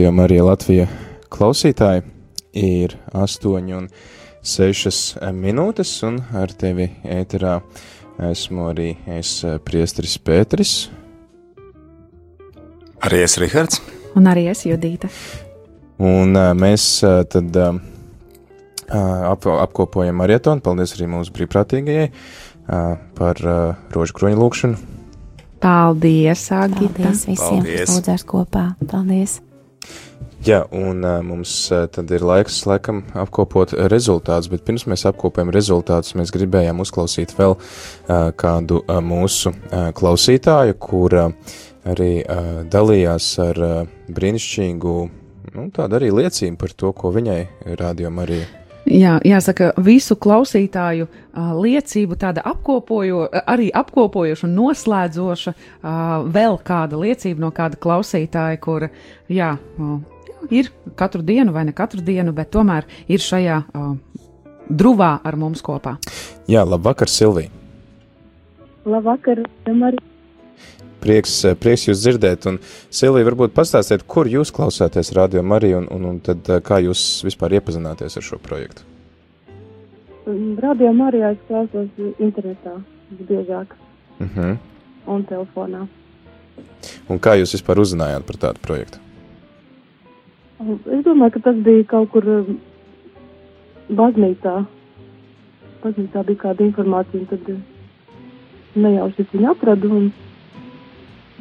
Radio Marija Latvija klausītāji. Ir 8 un 6 minūtes, un ar tevi ēterā esmu arī es priestris Pēteris. Arī es Rihards. Un arī es Judīta. Un mēs tad ap, apkopojam marietonu. Paldies arī mūsu brīvprātīgajai par rožu kroņu lūkšanu. Paldies, Agita. Paldies visiem, kas lūdzās kopā. Paldies! Jā, un mums tad ir laiks, laikam, apkopot rezultātus, bet pirms mēs apkopējam rezultātus, mēs gribējām uzklausīt vēl kādu mūsu klausītāju, kura uh, arī dalījās ar brīnišķīgu, nu, tādu arī liecību par to, ko viņai rādījām arī. Jā, jāsaka, visu klausītāju uh, liecību tāda apkopojo, arī apkopojoša un noslēdzoša uh, vēl kāda liecība no kāda klausītāja, kur, jā, uh, ir katru dienu vai ne katru dienu, bet tomēr ir šajā uh, druvā ar mums kopā. Jā, labvakar, Silvija! Labvakar, Marija! Prieks, prieks jūs dzirdēt, un Silvija, varbūt pastāstiet, kur jūs klausāties Radio Mariju, un, un, un tad kā jūs vispār iepazināties ar šo projektu? Mm, Radio Marijā es klausos internetā biežāk. Uh mhm. -huh. Un telefonā. Un kā jūs vispār uzzinājāt par tādu projektu? Es domāju, ka tas bija kaut kur um, baznīcā. Baznīcā bija kāda informācija, un tad uh, nejauši es viņu atradu. Un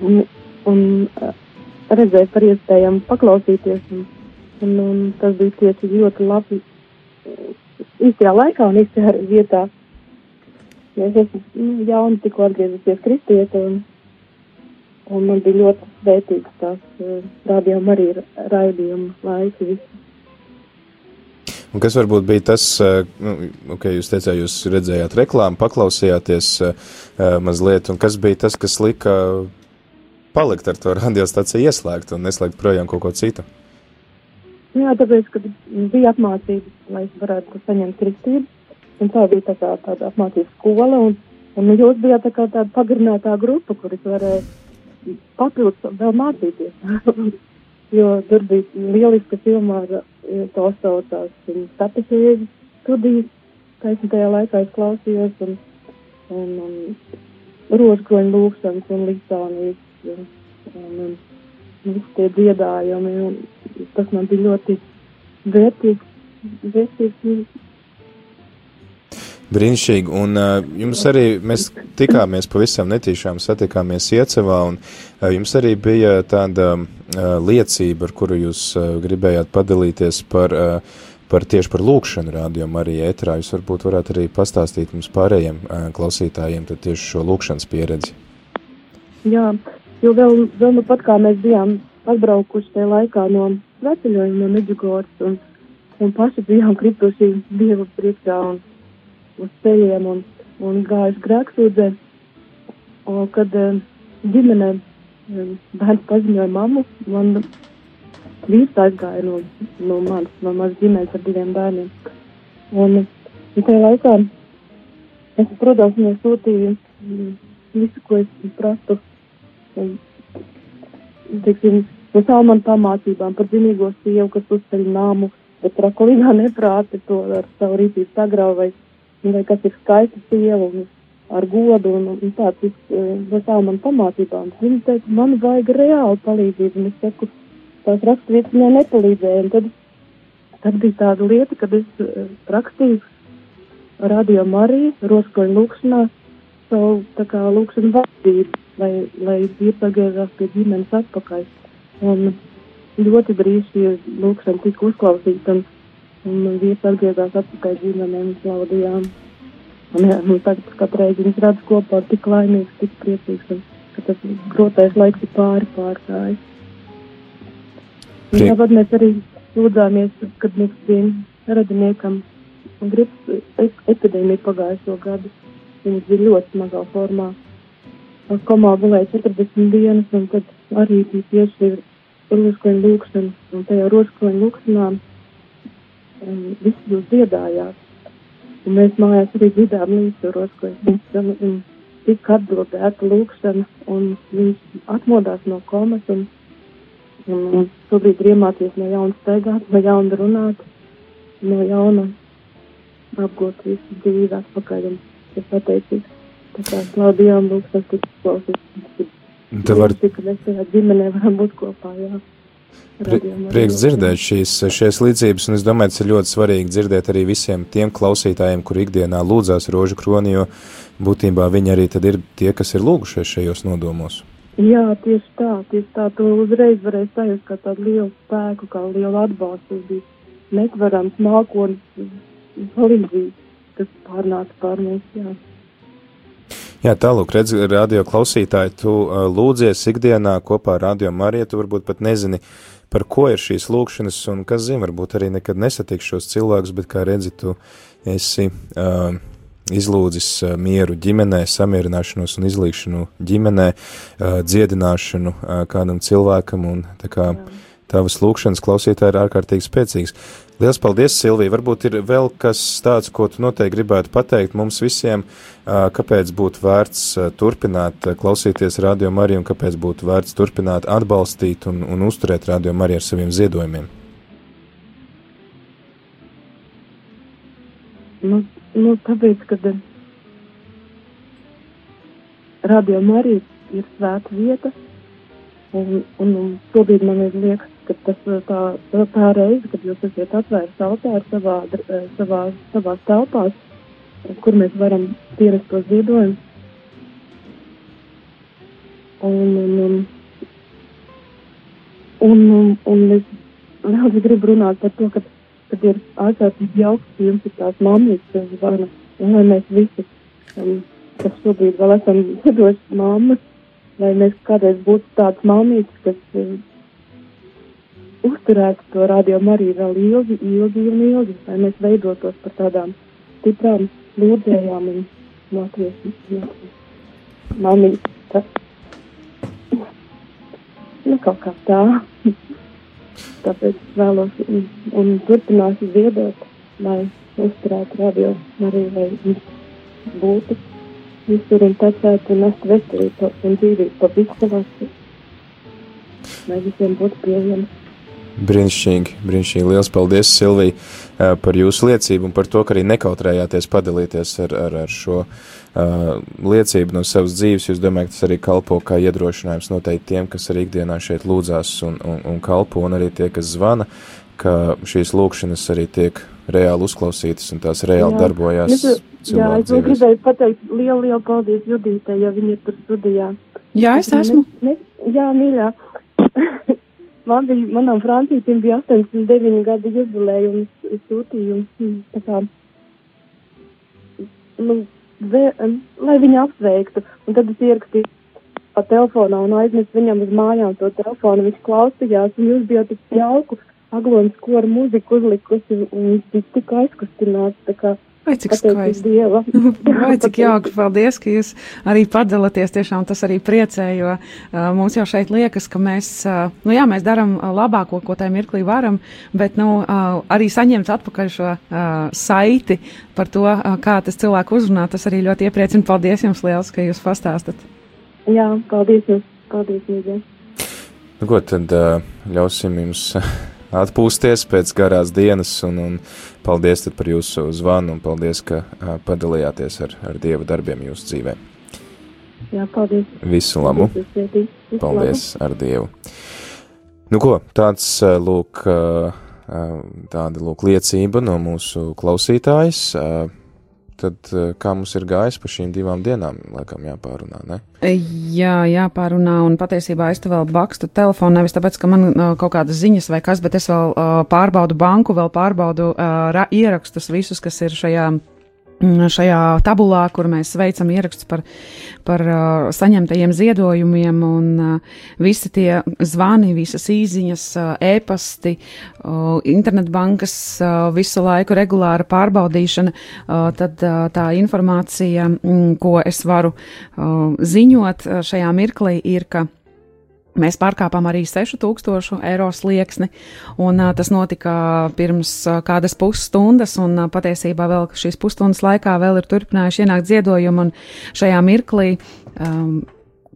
un, un uh, redzēju par iespējām paklausīties. Un, un, un tas bija tieši ļoti labi uh, īstajā laikā un īstajā vietā. Es esmu nu, jauni tikko atgriezusies kristieti un, un man bija ļoti svētīgs tās uh, rādījuma arī raidījuma laiki. Un kas varbūt bija tas, nu, okay, jūs teicāt, jūs redzējāt reklāmu, paklausījāties uh, mazliet, un kas bija tas, kas lika palikt ar to radiostaciju ieslēgt un neslēgt projām kaut ko citu? Jā, tāpēc, ka bija apmācības, lai es varētu saņemt kristību, un tā bija tā kā tāda apmācības skola, un, un jūs bijāt tā kā tāda pagarinātā grupa, kuras varēja papildus vēl mācīties. jo tur bija lieliska filma ar to saucās katehēzi studijas, taisnīgajā laikā es klausījos, un, un, un rožkroņu lūkšanas un liksānijas un, un, un visi tie dziedājumi. Tas man bija ļoti vērtīgs. vērtīgs Brīnišķīgi, un uh, jums arī mēs tikāmies pavisam netīšām, satikāmies Iecevā, un uh, jums arī bija tāda uh, liecība, ar kuru jūs uh, gribējāt padalīties par, uh, par tieši par lūkšanu rādījumu arī ētrā. Jūs varbūt varētu arī pastāstīt mums pārējiem uh, klausītājiem tad tieši šo lūkšanas pieredzi. Jā, Jo vēl, vēl nu pat kā mēs bijām atbraukuši tajā laikā no sveceļojuma no Meģigoras un, un paši bijām krituši Dieva priekšā un uz ceļiem un, un gājuši grēksūdzē, kad uh, ģimene uh, bērns paziņoja mammu, man vīrs aizgāja no, no manas, no manas ģimenes ar diviem bērniem. Un, un tajā laikā es, protams, viņai sūtīju visu, ko es prastu teiksim, no Salmana pamācībām par zinīgo sievu, kas uzceļ nāmu, bet trakolīgā neprāti to ar savu rīcību sagrauj, vai, vai kas ir skaista sieva un ar godu un, un tāds e, no Salmana pamācībām. Viņa teica, man vajag reāli palīdzību, un es saku, tās raksturvietas viņai nepalīdzēja, un tad, tad bija tāda lieta, kad es uh, rakstīju radio Mariju, roskoļu lūkšanā, savu tā kā lūkšanu valdību lai, lai vīrs atgriezās pie ģimenes atpakaļ. Un ļoti drīz šī lūkšana tika uzklausīta, un, un vīrs atgriezās atpakaļ ģimenēm slaudījām. Un, jā, un tagad katru reizi viņas redz kopā tik laimīgs, tik priecīgs, un ka tas grotais laiks ir pāri pārkājis. Tāpat mēs arī lūdzāmies, kad mums bija radiniekam gripas epidēmija pagājušo gadu. Viņas bija ļoti smagā formā komā gulēja 40 dienas, un tad arī bija tieši rožkoņu lūkšana, un tajā rožkoņu lūkšanā um, visi jūs dziedājāt. Un mēs mājās arī dziedām līdzi rožkoņu lūkšanu, un tika atbildēta lūkšana, un viņš atmodās no komas, un, Un, un šobrīd ir iemācīties no jauna steigāt, no jauna runāt, no jauna apgūt visu dzīvi atpakaļ un ir pateicīgs. Tā kā slavu Dievam lūk, tas tik klausīs. Tev var... Cik mēs tajā ģimenē varam būt kopā, jā. Pri, prieks dzirdēt šīs, šīs līdzības, un es domāju, tas ir ļoti svarīgi dzirdēt arī visiem tiem klausītājiem, kur ikdienā lūdzās rožu kroni, jo būtībā viņi arī tad ir tie, kas ir lūgušies šajos nodomos. Jā, tieši tā, tieši tā, tu uzreiz varēsi sajust kā tādu lielu spēku, kā lielu atbalstu, tas bija netverams mākonis palīdzību, kas pārnāca pār mums, jā. Jā, tālūk, redz, radio klausītāji, tu uh, lūdzies ikdienā kopā ar radio Mariju, tu varbūt pat nezini, par ko ir šīs lūkšanas, un kas zina, varbūt arī nekad nesatiks šos cilvēkus, bet kā redzi, tu esi uh, izlūdzis uh, mieru ģimenē, samierināšanos un izlīkšanu ģimenē, uh, dziedināšanu uh, kādam cilvēkam, un tā kā tavas lūkšanas klausītāji ir ārkārtīgi spēcīgas. Lielas paldies, Silvija! Varbūt ir vēl kas tāds, ko tu noteikti gribētu pateikt mums visiem, kāpēc būtu vērts turpināt klausīties Radio Mariju un kāpēc būtu vērts turpināt atbalstīt un, un uzturēt Radio Mariju ar saviem ziedojumiem. Nu, nu, tāpēc, ka Radio Marija ir svēta vieta, un, un, un šobrīd man liekas, ka tas tā, tā, tā reize, kad jūs esat atvērs altāru savā, savā, savā telpās, kur mēs varam pierast tos ziedojumus. Un, un, un, un, un es vēl gribu runāt par to, ka, kad ir ārkārtīgi jauks, ka jums ir tās mammas, zvana, lai mēs visi, um, kas šobrīd vēl esam ziedošas mammas, lai mēs kādreiz būtu tāds mamītis, kas um, uzturētu to radiomu arī vēl ilgi, ilgi un ilgi, lai mēs veidotos par tādām stiprām lūdzējām un Latvijas mamītes. Nu, kaut kā tā. Tāpēc vēlos un, un turpināšu ziedot, lai uzturētu radio arī, lai būtu visur un tecētu un nest veselību un dzīvību pa visu savās, lai visiem būtu pieejams. Brīnišķīgi, brīnišķīgi. Liels paldies, Silvija, par jūsu liecību un par to, ka arī nekautrējāties padalīties ar, ar, ar šo uh, liecību no savas dzīves. Jūs domājat, ka tas arī kalpo kā iedrošinājums noteikti tiem, kas arī ikdienā šeit lūdzās un, un, un kalpo, un arī tie, kas zvana, ka šīs lūkšanas arī tiek reāli uzklausītas un tās reāli jā. darbojās. Es, jā, es vēl gribēju pateikt lielu, lielu paldies Judītei, ja viņa ir tur studijā. Jā, es esmu. Ne, ne, jā, mīļā. Man bija, manam Francītim bija 89 gadu jubilējums, sūtījums, tā kā, nu, vē, lai viņu apsveiktu. Un tad es ierakstīju pa telefonā un aiznesu viņam uz mājām to telefonu, viņš klausījās, un jūs bijāt tik jauku, aglonas koru muziku uzlikusi, un viņš bija tik aizkustināts, tā kā Vai cik skaisti. Vai cik jauki, paldies, ka jūs arī padalāties. Tiešām tas arī priecē, jo uh, mums jau šeit liekas, ka mēs, uh, nu jā, mēs darām labāko, ko tajā mirklī varam, bet, nu, uh, arī saņemt atpakaļ šo uh, saiti par to, uh, kā tas cilvēku uzrunā, tas arī ļoti iepriecina. Paldies jums liels, ka jūs pastāstat. Jā, paldies jums. Paldies, Mīļie. Nu, ko tad uh, ļausim jums atpūsties pēc garās dienas, un, un paldies par jūsu zvanu, un paldies, ka uh, padalījāties ar, ar Dieva darbiem jūsu dzīvē. Jā, paldies. Visu labu. Paldies labu. ar Dievu. Nu ko, tāds lūk, tāda lūk liecība no mūsu klausītājas tad eh, kā mums ir gājis pa šīm divām dienām, laikam jāpārunā, ne? Jā, jāpārunā, un patiesībā es te vēl bakstu telefonu, nevis tāpēc, ka man uh, kaut kādas ziņas vai kas, bet es vēl uh, pārbaudu banku, vēl pārbaudu uh, ierakstus visus, kas ir šajā šajā tabulā, kur mēs veicam ierakstus par, par uh, saņemtajiem ziedojumiem, un uh, visi tie zvani, visas īziņas, uh, e-pasti, uh, internetbankas, uh, visu laiku regulāra pārbaudīšana, uh, tad uh, tā informācija, mm, ko es varu uh, ziņot uh, šajā mirklī, ir, ka Mēs pārkāpām arī 6000 eiro slieksni, un uh, tas notika pirms uh, kādas pusstundas, un uh, patiesībā vēl šīs pusstundas laikā vēl ir turpinājuši ienākt ziedojumi, un šajā mirklī um,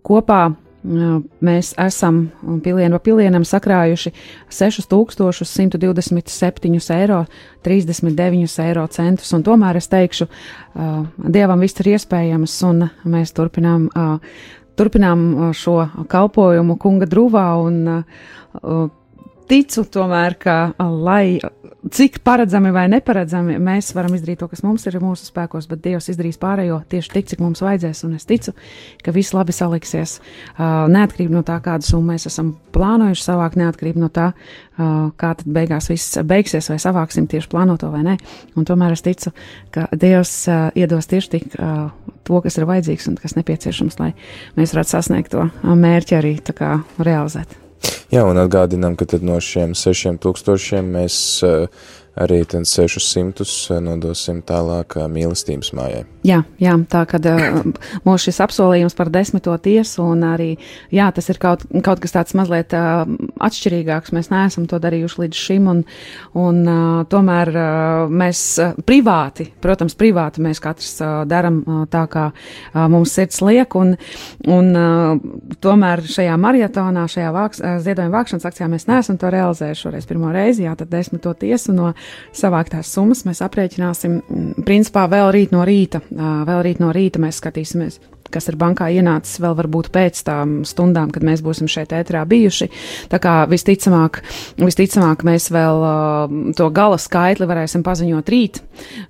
kopā mēs esam pilienu pa pilienam sakrājuši 6127 eiro, 39 eiro centus, un tomēr es teikšu, Dievam viss ir iespējams, un mēs turpinām, turpinām šo kalpojumu kunga drūvā, un ticu tomēr, ka lai cik paredzami vai neparedzami mēs varam izdarīt to, kas mums ir mūsu spēkos, bet Dievs izdarīs pārējo tieši tik, cik mums vajadzēs. Un es ticu, ka viss labi saliksies. Uh, neatkarīgi no tā, kādu summu mēs esam plānojuši savākt, neatkarīgi no tā, uh, kā tad beigās viss beigsies, vai savāksim tieši plānoto vai nē. Un tomēr es ticu, ka Dievs uh, iedos tieši tik to, kas ir vajadzīgs un kas nepieciešams, lai mēs varētu sasniegt to mērķi arī realizēt. Jā, un atgādinām, ka no šiem sešiem tūkstošiem mēs uh, arī 600 nodosim tālāk mīlestības mājai. Jā, jā tā kad uh, mūsu šis apsolījums par desmito tiesu un arī, jā, tas ir kaut, kaut kas tāds mazliet atšķirīgāks, mēs neesam to darījuši līdz šim un, un tomēr mēs privāti, protams, privāti mēs katrs daram tā, kā mums sirds liek un, un tomēr šajā maratonā, šajā vāks, ziedojuma vākšanas akcijā mēs neesam to realizējuši šoreiz pirmo reizi, jā, tad desmito tiesu no savāktās summas mēs aprēķināsim, principā vēl rīt no rīta, vēl rīt no rīta mēs skatīsimies kas ir bankā ienācis vēl varbūt pēc tām stundām, kad mēs būsim šeit ētrā bijuši. Tā kā visticamāk, visticamāk mēs vēl uh, to gala skaitli varēsim paziņot rīt.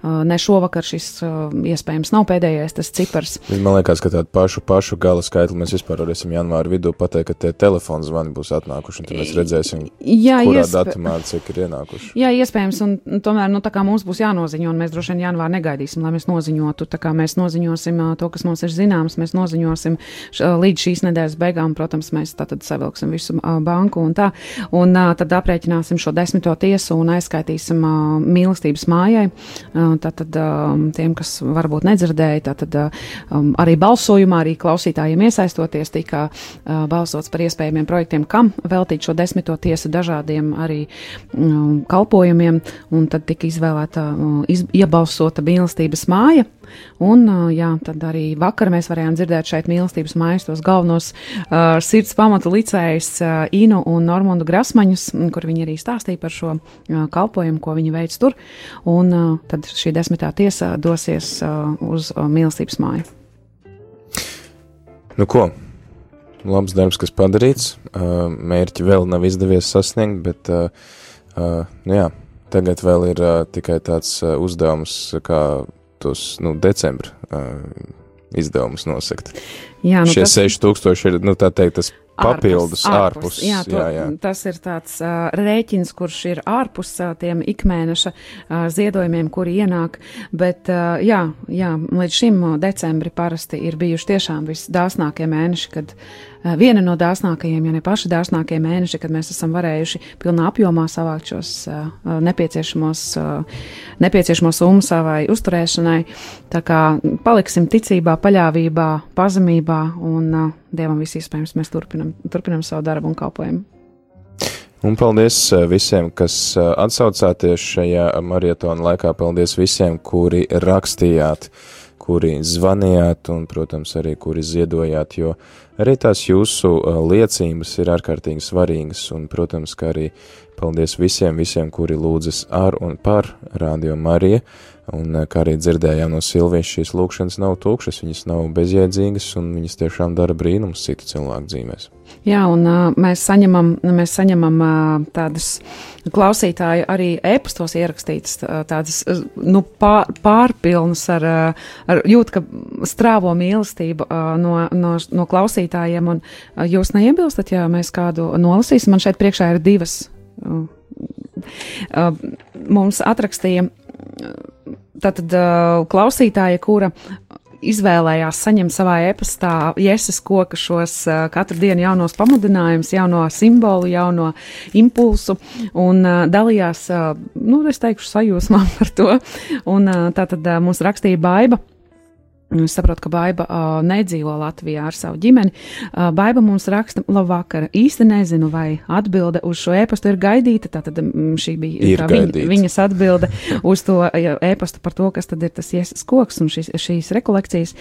Uh, ne šovakar šis uh, iespējams nav pēdējais tas cipars. Man liekas, ka tādu pašu, pašu gala skaitli mēs vispār varēsim janvāra vidū pateikt, ka tie telefonu zvani būs atnākuši, un tad mēs redzēsim, jā, kurā iespē... datumā cik ir ienākuši. Jā, iespējams, un tomēr, nu, tā kā mums būs jānoziņo, un mēs droši vien janvāru negaidīsim, lai mēs noziņotu, tā kā mēs noziņosim to, kas mums ir zināms protams, mēs noziņosim līdz šīs nedēļas beigām, protams, mēs tātad savilksim visu banku un tā, un tad aprēķināsim šo desmito tiesu un aizskaitīsim mīlestības mājai. Tātad tiem, kas varbūt nedzirdēja, tātad arī balsojumā, arī klausītājiem iesaistoties, tika balsots par iespējamiem projektiem, kam veltīt šo desmito tiesu dažādiem arī kalpojumiem, un tad tika izvēlēta, iz, iebalsota mīlestības māja. Un, jā, tad arī vakar mēs varējām dzirdēt šeit mīlestības mājas tos galvenos uh, sirds pamatu licējus uh, Inu un Normundu Grasmaņus, kur viņi arī stāstīja par šo uh, kalpojumu, ko viņi veic tur. Un uh, tad šī desmitā tiesa dosies uh, uz uh, mīlestības māju. Nu ko? Labs darbs, kas padarīts. Uh, mērķi vēl nav izdevies sasniegt, bet uh, uh, nu jā, tagad vēl ir uh, tikai tāds uh, uzdevums, kā tos nu, decembra uh, izdevumus nosakt. Jā, nu Šie tas... 6000 ir, nu, teikt, tas papildus, ārpus. ārpus, jā, to, jā, jā. Tas ir tāds uh, rēķins, kurš ir ārpus uh, tiem ikmēneša uh, ziedojumiem, kuri ienāk, bet uh, jā, jā, līdz šim decembri parasti ir bijuši tiešām visdāsnākie mēneši, kad uh, viena no dāsnākajiem, ja ne paši dāsnākie mēneši, kad mēs esam varējuši pilnā apjomā savākt šos uh, nepieciešamos, uh, nepieciešamos summu savai uzturēšanai. Tā kā paliksim ticībā, paļāvībā, pazemībā un uh, Dievam viss iespējams, mēs turpinam, turpinam savu darbu un kalpojumu. Un paldies uh, visiem, kas uh, atsaucāties šajā maratona laikā. Paldies visiem, kuri rakstījāt, kuri zvanījāt un, protams, arī kuri ziedojāt, jo arī tās jūsu uh, liecības ir ārkārtīgi svarīgas. Un, protams, kā arī paldies visiem, visiem, kuri lūdzas ar un par Radio Mariju Un, eh, kā arī dzirdējām no Silvijas, šīs lūkšanas nav tukšas, viņas nav bezjēdzīgas, un viņas tiešām dara brīnumus citu cilvēku dzīvēs. Jā, un uh, mēs saņemam, mēs saņemam uh, tādas klausītāju arī e-pastos ierakstītas, uh, tādas nu, pār, pārpilnas ar, ar jūt, ka strāvo mīlestību no, no, no klausītājiem, un jūs neiebilstat, ja mēs kādu nolasīsim, man šeit priekšā ir divas. Mums atrakstīja tātad klausītāja, kura izvēlējās saņemt savā e-pastā jēzus koka šos katru dienu jaunos pamudinājumus, jauno simbolu, jauno impulsu un dalījās, nu, es teikšu, sajūsmā par to. Un tā tad mums rakstīja Baiba. Es saprotu, ka Baiba uh, nedzīvo Latvijā ar savu ģimeni. Uh, Baiba mums raksta, labvakar. Īsti nezinu, vai atbilde uz šo ēpastu ir gaidīta. Tātad šī bija viņa, viņas atbilde uz to ēpastu par to, kas tad ir tas iesas koks un šīs, šīs rekolekcijas.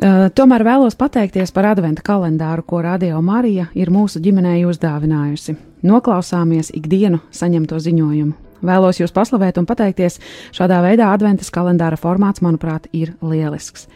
Uh, tomēr vēlos pateikties par adventa kalendāru, ko Radio Marija ir mūsu ģimenei uzdāvinājusi. Noklausāmies ikdienu saņemto ziņojumu. Vēlos jūs paslavēt un pateikties. Šādā veidā adventas kalendāra formāts, manuprāt, ir lielisks.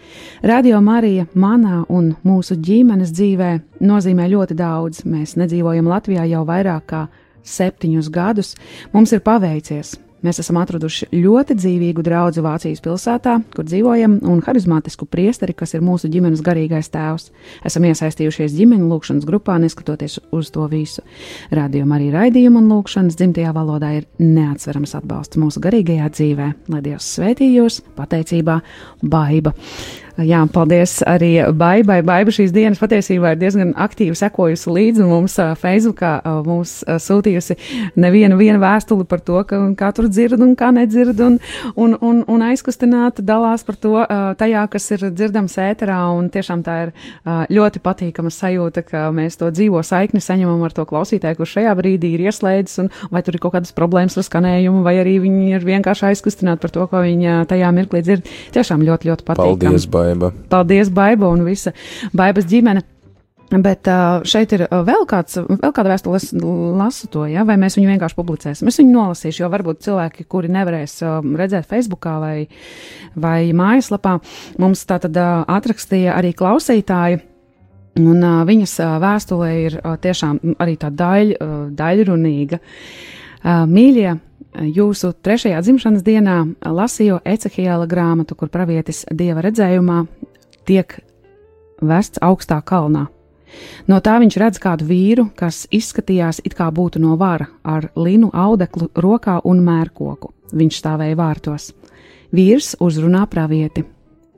Radio Marija manā un mūsu ģimenes dzīvē nozīmē ļoti daudz. Mēs nedzīvojam Latvijā jau vairāk kā septiņus gadus. Mums ir paveicies. Mēs esam atraduši ļoti dzīvīgu draugu Vācijas pilsētā, kur dzīvojam, un harizmātisku priesteri, kas ir mūsu ģimenes garīgais tēvs. Esam iesaistījušies ģimeņu lūgšanas grupā, neskatoties uz to visu. Radījuma arī raidījuma un lūgšanas dzimtajā valodā ir neatsverams atbalsts mūsu garīgajā dzīvē. Lai Dievs svētī jūs, pateicībā, baiba! Jā, paldies arī Baibai. Baiba šīs dienas patiesībā ir diezgan aktīvi sekojusi līdzi mums uh, Facebookā, mums sūtījusi nevienu vēstuli par to, ka kā tur dzird un kā nedzird, un, un, un, un aizkustināta dalās par to tajā, kas ir dzirdams ēterā, un tiešām tā ir ļoti patīkama sajūta, ka mēs to dzīvo saikni saņemam ar to klausītāju, kurš šajā brīdī ir ieslēdzis, un vai tur ir kaut kādas problēmas ar skanējumu, vai arī viņi ir vienkārši aizkustināti par to, ko viņi tajā mirklī dzird. Tiešām ļoti, ļoti patīkami. Paldies, Baiba. Paldies, Baiba un visa Baibas ģimene. Bet uh, šeit ir vēl, kāds, vēl kāda vēstule, lasu to, ja? vai mēs viņu vienkārši publicēsim. Es viņu nolasīšu, jo varbūt cilvēki, kuri nevarēs uh, redzēt Facebookā vai, vai mājaslapā, mums tā tad uh, atrakstīja arī klausītāji. Un uh, viņas uh, vēstulē ir uh, tiešām arī tā daļ, uh, daļrunīga. Uh, mīļie, jūsu trešajā dzimšanas dienā lasīju Ecehiela grāmatu, kur pravietis dieva redzējumā tiek vests augstā kalnā. No tā viņš redz kādu vīru, kas izskatījās it kā būtu no vara, ar linu audeklu rokā un mērkoku. Viņš stāvēja vārtos. Vīrs uzrunā pravieti.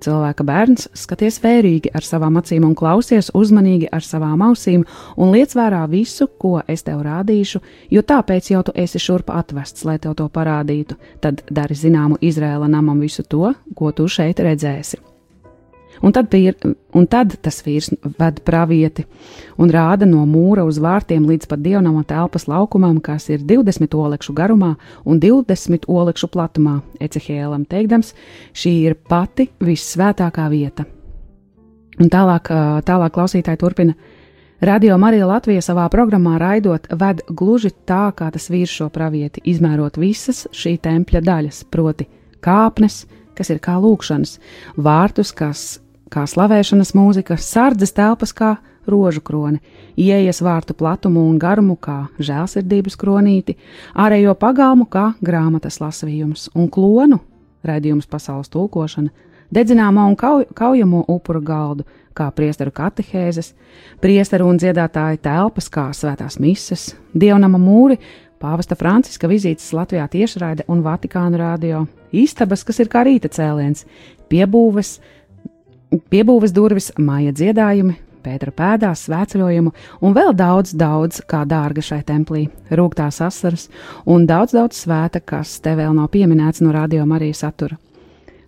Cilvēka bērns skaties vērīgi ar savām acīm un klausies uzmanīgi ar savām ausīm un liec vērā visu, ko es tev rādīšu, jo tāpēc jau tu esi šurp atvests, lai tev to parādītu. Tad dari zināmu Izrēla namam visu to, ko tu šeit redzēsi. Un tad, pīr, un tad tas vīrs ved pravieti un rāda no mūra uz vārtiem līdz pat dievnama telpas laukumam, kas ir 20 olekšu garumā un 20 olekšu platumā, Ecehēlam teikdams, šī ir pati vissvētākā vieta. Un tālāk, tālāk klausītāji turpina. Radio Marija Latvija savā programmā raidot ved gluži tā, kā tas vīrs šo pravieti, izmērot visas šī tempļa daļas, proti kāpnes, kas ir kā lūkšanas, vārtus, kas kā slavēšanas mūzika, sardzes telpas kā rožu kroni, ieejas vārtu platumu un garumu kā žēlsirdības kronīti, ārējo pagalmu kā grāmatas lasījums un klonu redzījums pasaules tulkošana, dedzināmā un kauj, kaujamo upuru galdu kā priesteru katehēzes, priesteru un dziedātāju telpas kā svētās mises, dievnama mūri, pāvesta Franciska vizītes Latvijā tiešraide un Vatikānu radio, istabas, kas ir kā rīta cēliens, piebūves, piebūves durvis, māja dziedājumi, Pētera pēdās, svētceļojumu un vēl daudz, daudz kā dārga šai templī, rūgtās asaras un daudz, daudz svēta, kas te vēl nav pieminēts no radio Marijas satura.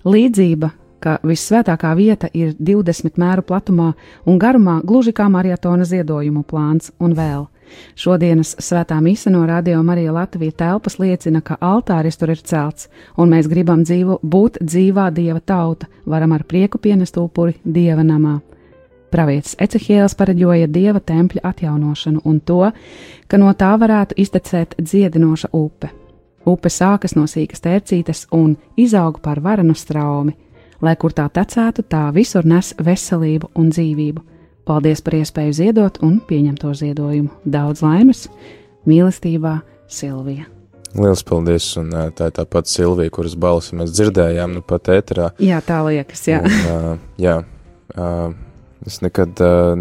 Līdzība, ka visvētākā vieta ir 20 mēru platumā un garumā, gluži kā marietona ziedojumu plāns un vēl. Šodienas svētā mise no Radio Marija Latvija telpas liecina, ka altāris tur ir celts, un mēs gribam dzīvo, būt dzīvā dieva tauta, varam ar prieku pienest upuri dieva namā. Pravietis Ecehēls pareģoja dieva tempļa atjaunošanu un to, ka no tā varētu iztecēt dziedinoša upe. Upe sākas no sīkas tērcītes un izaug par varenu straumi, lai kur tā tecētu, tā visur nes veselību un dzīvību Paldies par iespēju ziedot un pieņemto ziedojumu. Daudz laimes, mīlestībā, Silvija. Lielas paldies, un tā ir tā pati Silvija, kuras balsi mēs dzirdējām, nu pat ēterā. Jā, tā liekas, jā. Un, uh, jā, uh, es nekad uh,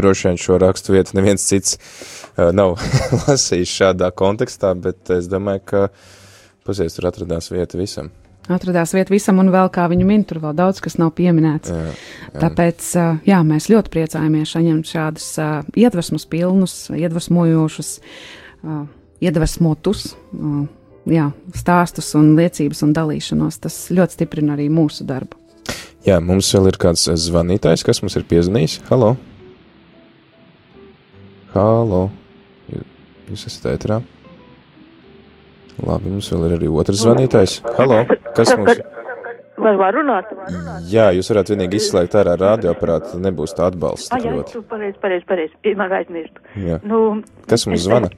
droši vien šo rakstu vietu neviens cits uh, nav lasījis šādā kontekstā, bet es domāju, ka pasies tur atradās vieta visam atradās vieta visam, un vēl kā viņu min, tur vēl daudz kas nav pieminēts. Jā, jā. Tāpēc jā, mēs ļoti priecājamies saņemt šādus iedvesmas pilnus, iedvesmojošus, iedvesmotus. Jā, stāstus un liecības un dalīšanos. Tas ļoti stiprina arī mūsu darbu. Jā, mums vēl ir kāds zvanītājs, kas mums ir piezvanījis. Halo! Halo! Jūs esat ētrā? Labi, mums vēl ir arī otrs zvanītājs. Halo, kas mums? Vai var runāt? Jā, jūs varat vienīgi izslēgt ārā radioaparātu, nebūs tā atbalsts. Ah, jā, tu pareizi, pareizi, pareizi, vienmēr aizmirstu. Jā. Nu, Kas mums zvana?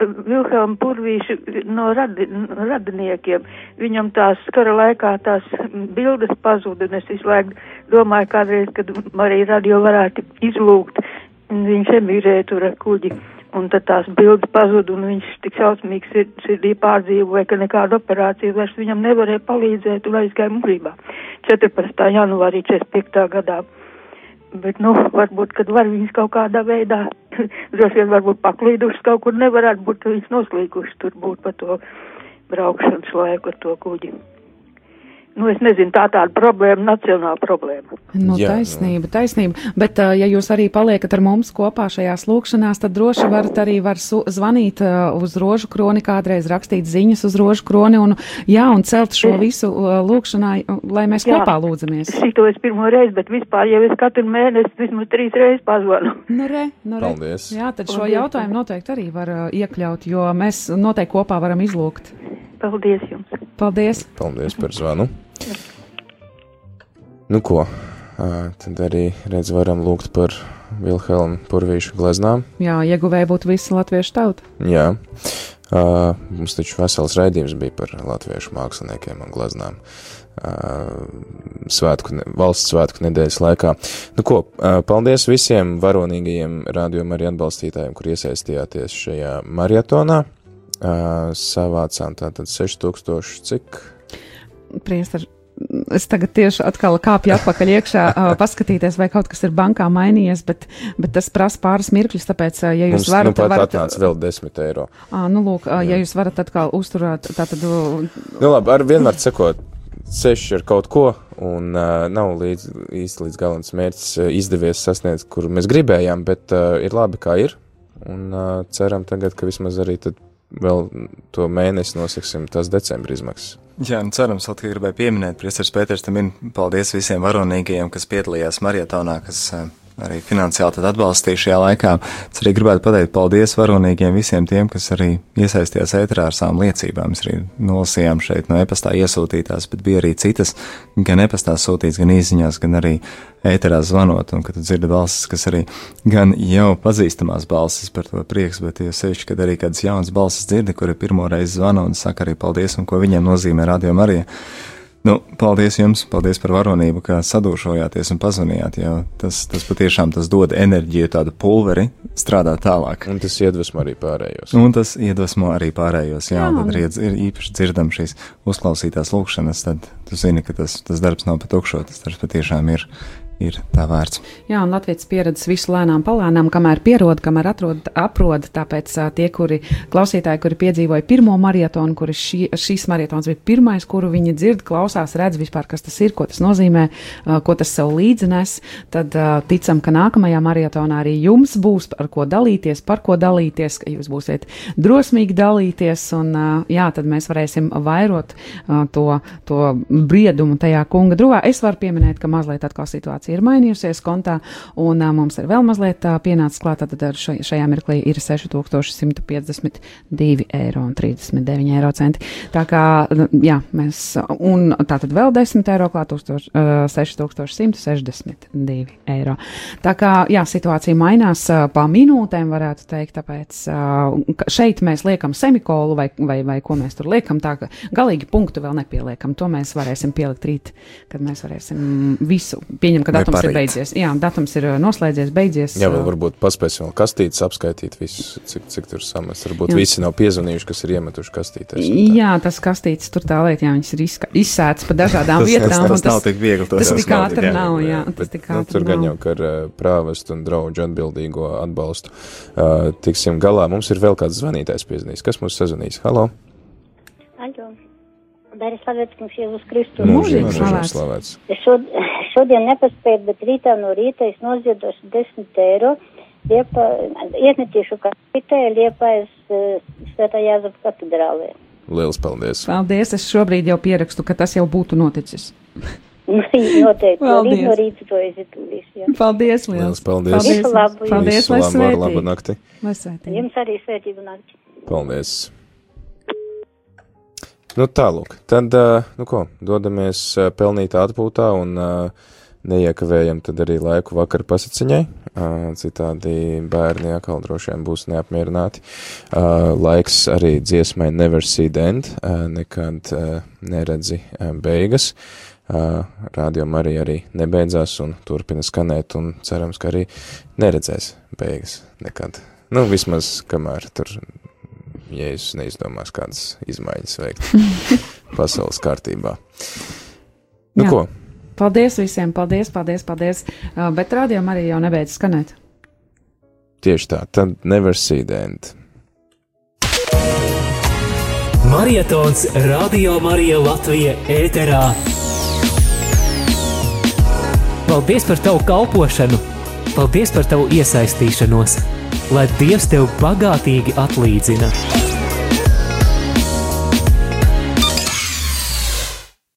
Vilhelm Purvīši no radi, radiniekiem. Viņam tās kara laikā tās bildes pazuda, un es visu laiku domāju kādreiz, kad Marija radio varētu izlūgt. Viņš emigrēja tur ar kuģi. Un tad tās bildes pazuda, un viņš tik šausmīgi sird, sirdī pārdzīvoja, ka nekāda operācija vairs viņam nevarēja palīdzēt, un aizgāja mūžībā. 14. janvārī 45. gadā. Bet, nu, varbūt, kad var viņas kaut kādā veidā, droši vien varbūt paklīdušas kaut kur nevarētu būt, viņas noslīkušas tur būt pa to braukšanas laiku ar to kuģi. Nu, es nezinu, tā tāda problēma, nacionāla problēma. Nu, Jā, taisnība, taisnība. Bet, ja jūs arī paliekat ar mums kopā šajās lūkšanās, tad droši varat arī var zvanīt uz rožu kroni, kādreiz rakstīt ziņas uz rožu kroni un, jā, un celt šo visu uh, lūkšanā, lai mēs jā, kopā lūdzamies. Šito es pirmo reizi, bet vispār jau es katru mēnesi vismaz trīs reizes pazvanu. Nu, re, nu, re. Paldies. Jā, tad šo Paldies. jautājumu noteikti arī var iekļaut, jo mēs noteikti kopā varam izlūgt. Paldies jums. Paldies. Paldies par zvanu. Nu ko, tad arī redz varam lūgt par Vilhelmu Purvīšu gleznām. Jā, ieguvēja būtu visa latviešu tauta. Jā, uh, mums taču vesels raidījums bija par latviešu māksliniekiem un gleznām. Uh, svētku, valsts svētku nedēļas laikā. Nu ko, uh, paldies visiem varonīgajiem rādījuma arī atbalstītājiem, kur iesaistījāties šajā maratonā. Uh, savācām tātad 6000 cik? Priester, es tagad tieši atkal kāpju atpakaļ iekšā, uh, paskatīties, vai kaut kas ir bankā mainījies, bet, bet tas prasa pāris mirkļus, tāpēc, uh, ja jūs Mums, varat. Nu, varat atnāca vēl 10 eiro. Uh, nu, lūk, uh, ja jūs varat atkal uzturēt, tātad. Nu, labi, ar vienmēr sekot. Ceļš ar kaut ko, un uh, nav līdz, īsti līdz galam mērķis uh, izdevies sasniegt, kur mēs gribējām, bet uh, ir labi, kā ir. Un uh, ceram tagad, ka vismaz arī tad vēl to mēnesi nosaksim tās decembra izmaksas. Jā, nu cerams, tikai gribēju pieminēt, Priesteris Pēters, tam ir paldies visiem varonīgajiem, kas piedalījās marietonā, kas uh, arī finansiāli atbalstīja šajā laikā. Es arī gribētu pateikt paldies varonīgiem visiem tiem, kas arī iesaistījās ēterā ar savām liecībām. Mēs arī nolasījām šeit no e-pastā iesūtītās, bet bija arī citas, gan e-pastā sūtīts, gan īsiņās, gan arī ēterā zvanot, un kad tu dzirdi balsis, kas arī gan jau pazīstamās balsis par to prieks, bet jau sevišķi, kad arī kādas jaunas balsis dzirdi, kuri pirmo reizi zvana un saka arī paldies, un ko viņiem nozīmē radio Marija. Nu, paldies jums, paldies par varonību, kā sadūšojāties un pazvanījāt. Jā, tas, tas patiešām tas dod enerģiju, tādu pulveri strādāt tālāk. Un tas iedvesmo arī pārējos. Un tas iedvesmo arī pārējos, jā, jā. tad arī ir īpaši dzirdam šīs uzklausītās lūkšanas, tad tu zini, ka tas, tas darbs nav patukšo, tas darbs patiešām ir ir tā vērts. Jā, un Latvijas pieredzes visu lēnām palēnām, kamēr pierod, kamēr atrod, aprod, tāpēc tie, kuri klausītāji, kuri piedzīvoja pirmo marietonu, kuri šī, šīs marietons bija pirmais, kuru viņi dzird, klausās, redz vispār, kas tas ir, ko tas nozīmē, ko tas sev līdzines, tad ticam, ka nākamajā marietonā arī jums būs ar ko dalīties, par ko dalīties, ka jūs būsiet drosmīgi dalīties, un jā, tad mēs varēsim vairot to, to briedumu tajā kunga drūvā. Es varu pieminēt, ka mazliet atkal situācija situācija ir mainījusies kontā, un uh, mums ir vēl mazliet uh, pienācis klāt, tad ar šai, šajā mirklī ir 6152 eiro un 39 eiro. Tā kā, jā, mēs, un tā tad vēl 10 eiro klāt, 6162 eiro. Tā kā, jā, situācija mainās uh, pa minūtēm, varētu teikt, tāpēc uh, šeit mēs liekam semikolu vai, vai, vai ko mēs tur liekam, tā ka galīgi punktu vēl nepieliekam. To mēs varēsim pielikt rīt, kad mēs varēsim visu pieņemt, ka datums ir beidzies. Jā, datums ir uh, noslēdzies, beidzies. Jā, vēl uh, varbūt paspēsim vēl kastītes apskaitīt visus, cik, cik tur samests. Varbūt jā. visi nav piezvanījuši, kas ir iemetuši kastītēs. Jā, tas kastītes tur tā lieta, jā, viņas ir izsētas pa dažādām tas, vietām. Tas, tas, tas nav tik viegli. Tas, tas tik ātri nav, jā. jā tas tik ātri nu, tur gan jau, ka ar uh, prāvestu un draugu atbildīgo atbalstu uh, tiksim galā. Mums ir vēl kāds zvanītājs piezīmējis. Kas mums sazvanīs? Halo! Aļo. Dari slavēts, kungs, Jēzus Kristus. Mūžīgi slavēts. Es šod, šodien nepaspēju, bet rītā no rīta es noziedošu 10 eiro. Liepa, iesnetīšu kapitē Liepājas uh, Svētā Jāzapa katedrālē. Liels paldies! Paldies! Es šobrīd jau pierakstu, ka tas jau būtu noticis. Noteikti. Paldies. No rīta to izdarīšu. Paldies, liels. liels paldies. Paldies, labu. Paldies, lai svētīgi. Labu nakti. Lai svētīgi. Jums arī svētīgu nakti. Paldies. Nu, tālūk, tad, nu ko, dodamies pelnītā atpūtā un neiekavējam tad arī laiku vakar pasaciņai, citādi bērni atkal droši vien būs neapmierināti. Laiks arī dziesmai Never See End, nekad neredzi beigas. Rādio Marija arī nebeidzās un turpina skanēt un cerams, ka arī neredzēs beigas nekad. Nu, vismaz kamēr tur Jēzus neizdomās kādas izmaiņas veikt pasaules kārtībā. Nu, Jā. ko? Paldies visiem, paldies, paldies, paldies. Uh, bet rādījumā arī jau nebeidz skanēt. Tieši tā, tad nevar sīdēt. Marietons Radio Marija Latvija ēterā. Paldies par tavu kalpošanu, paldies par tavu iesaistīšanos, lai Dievs tev bagātīgi atlīdzina.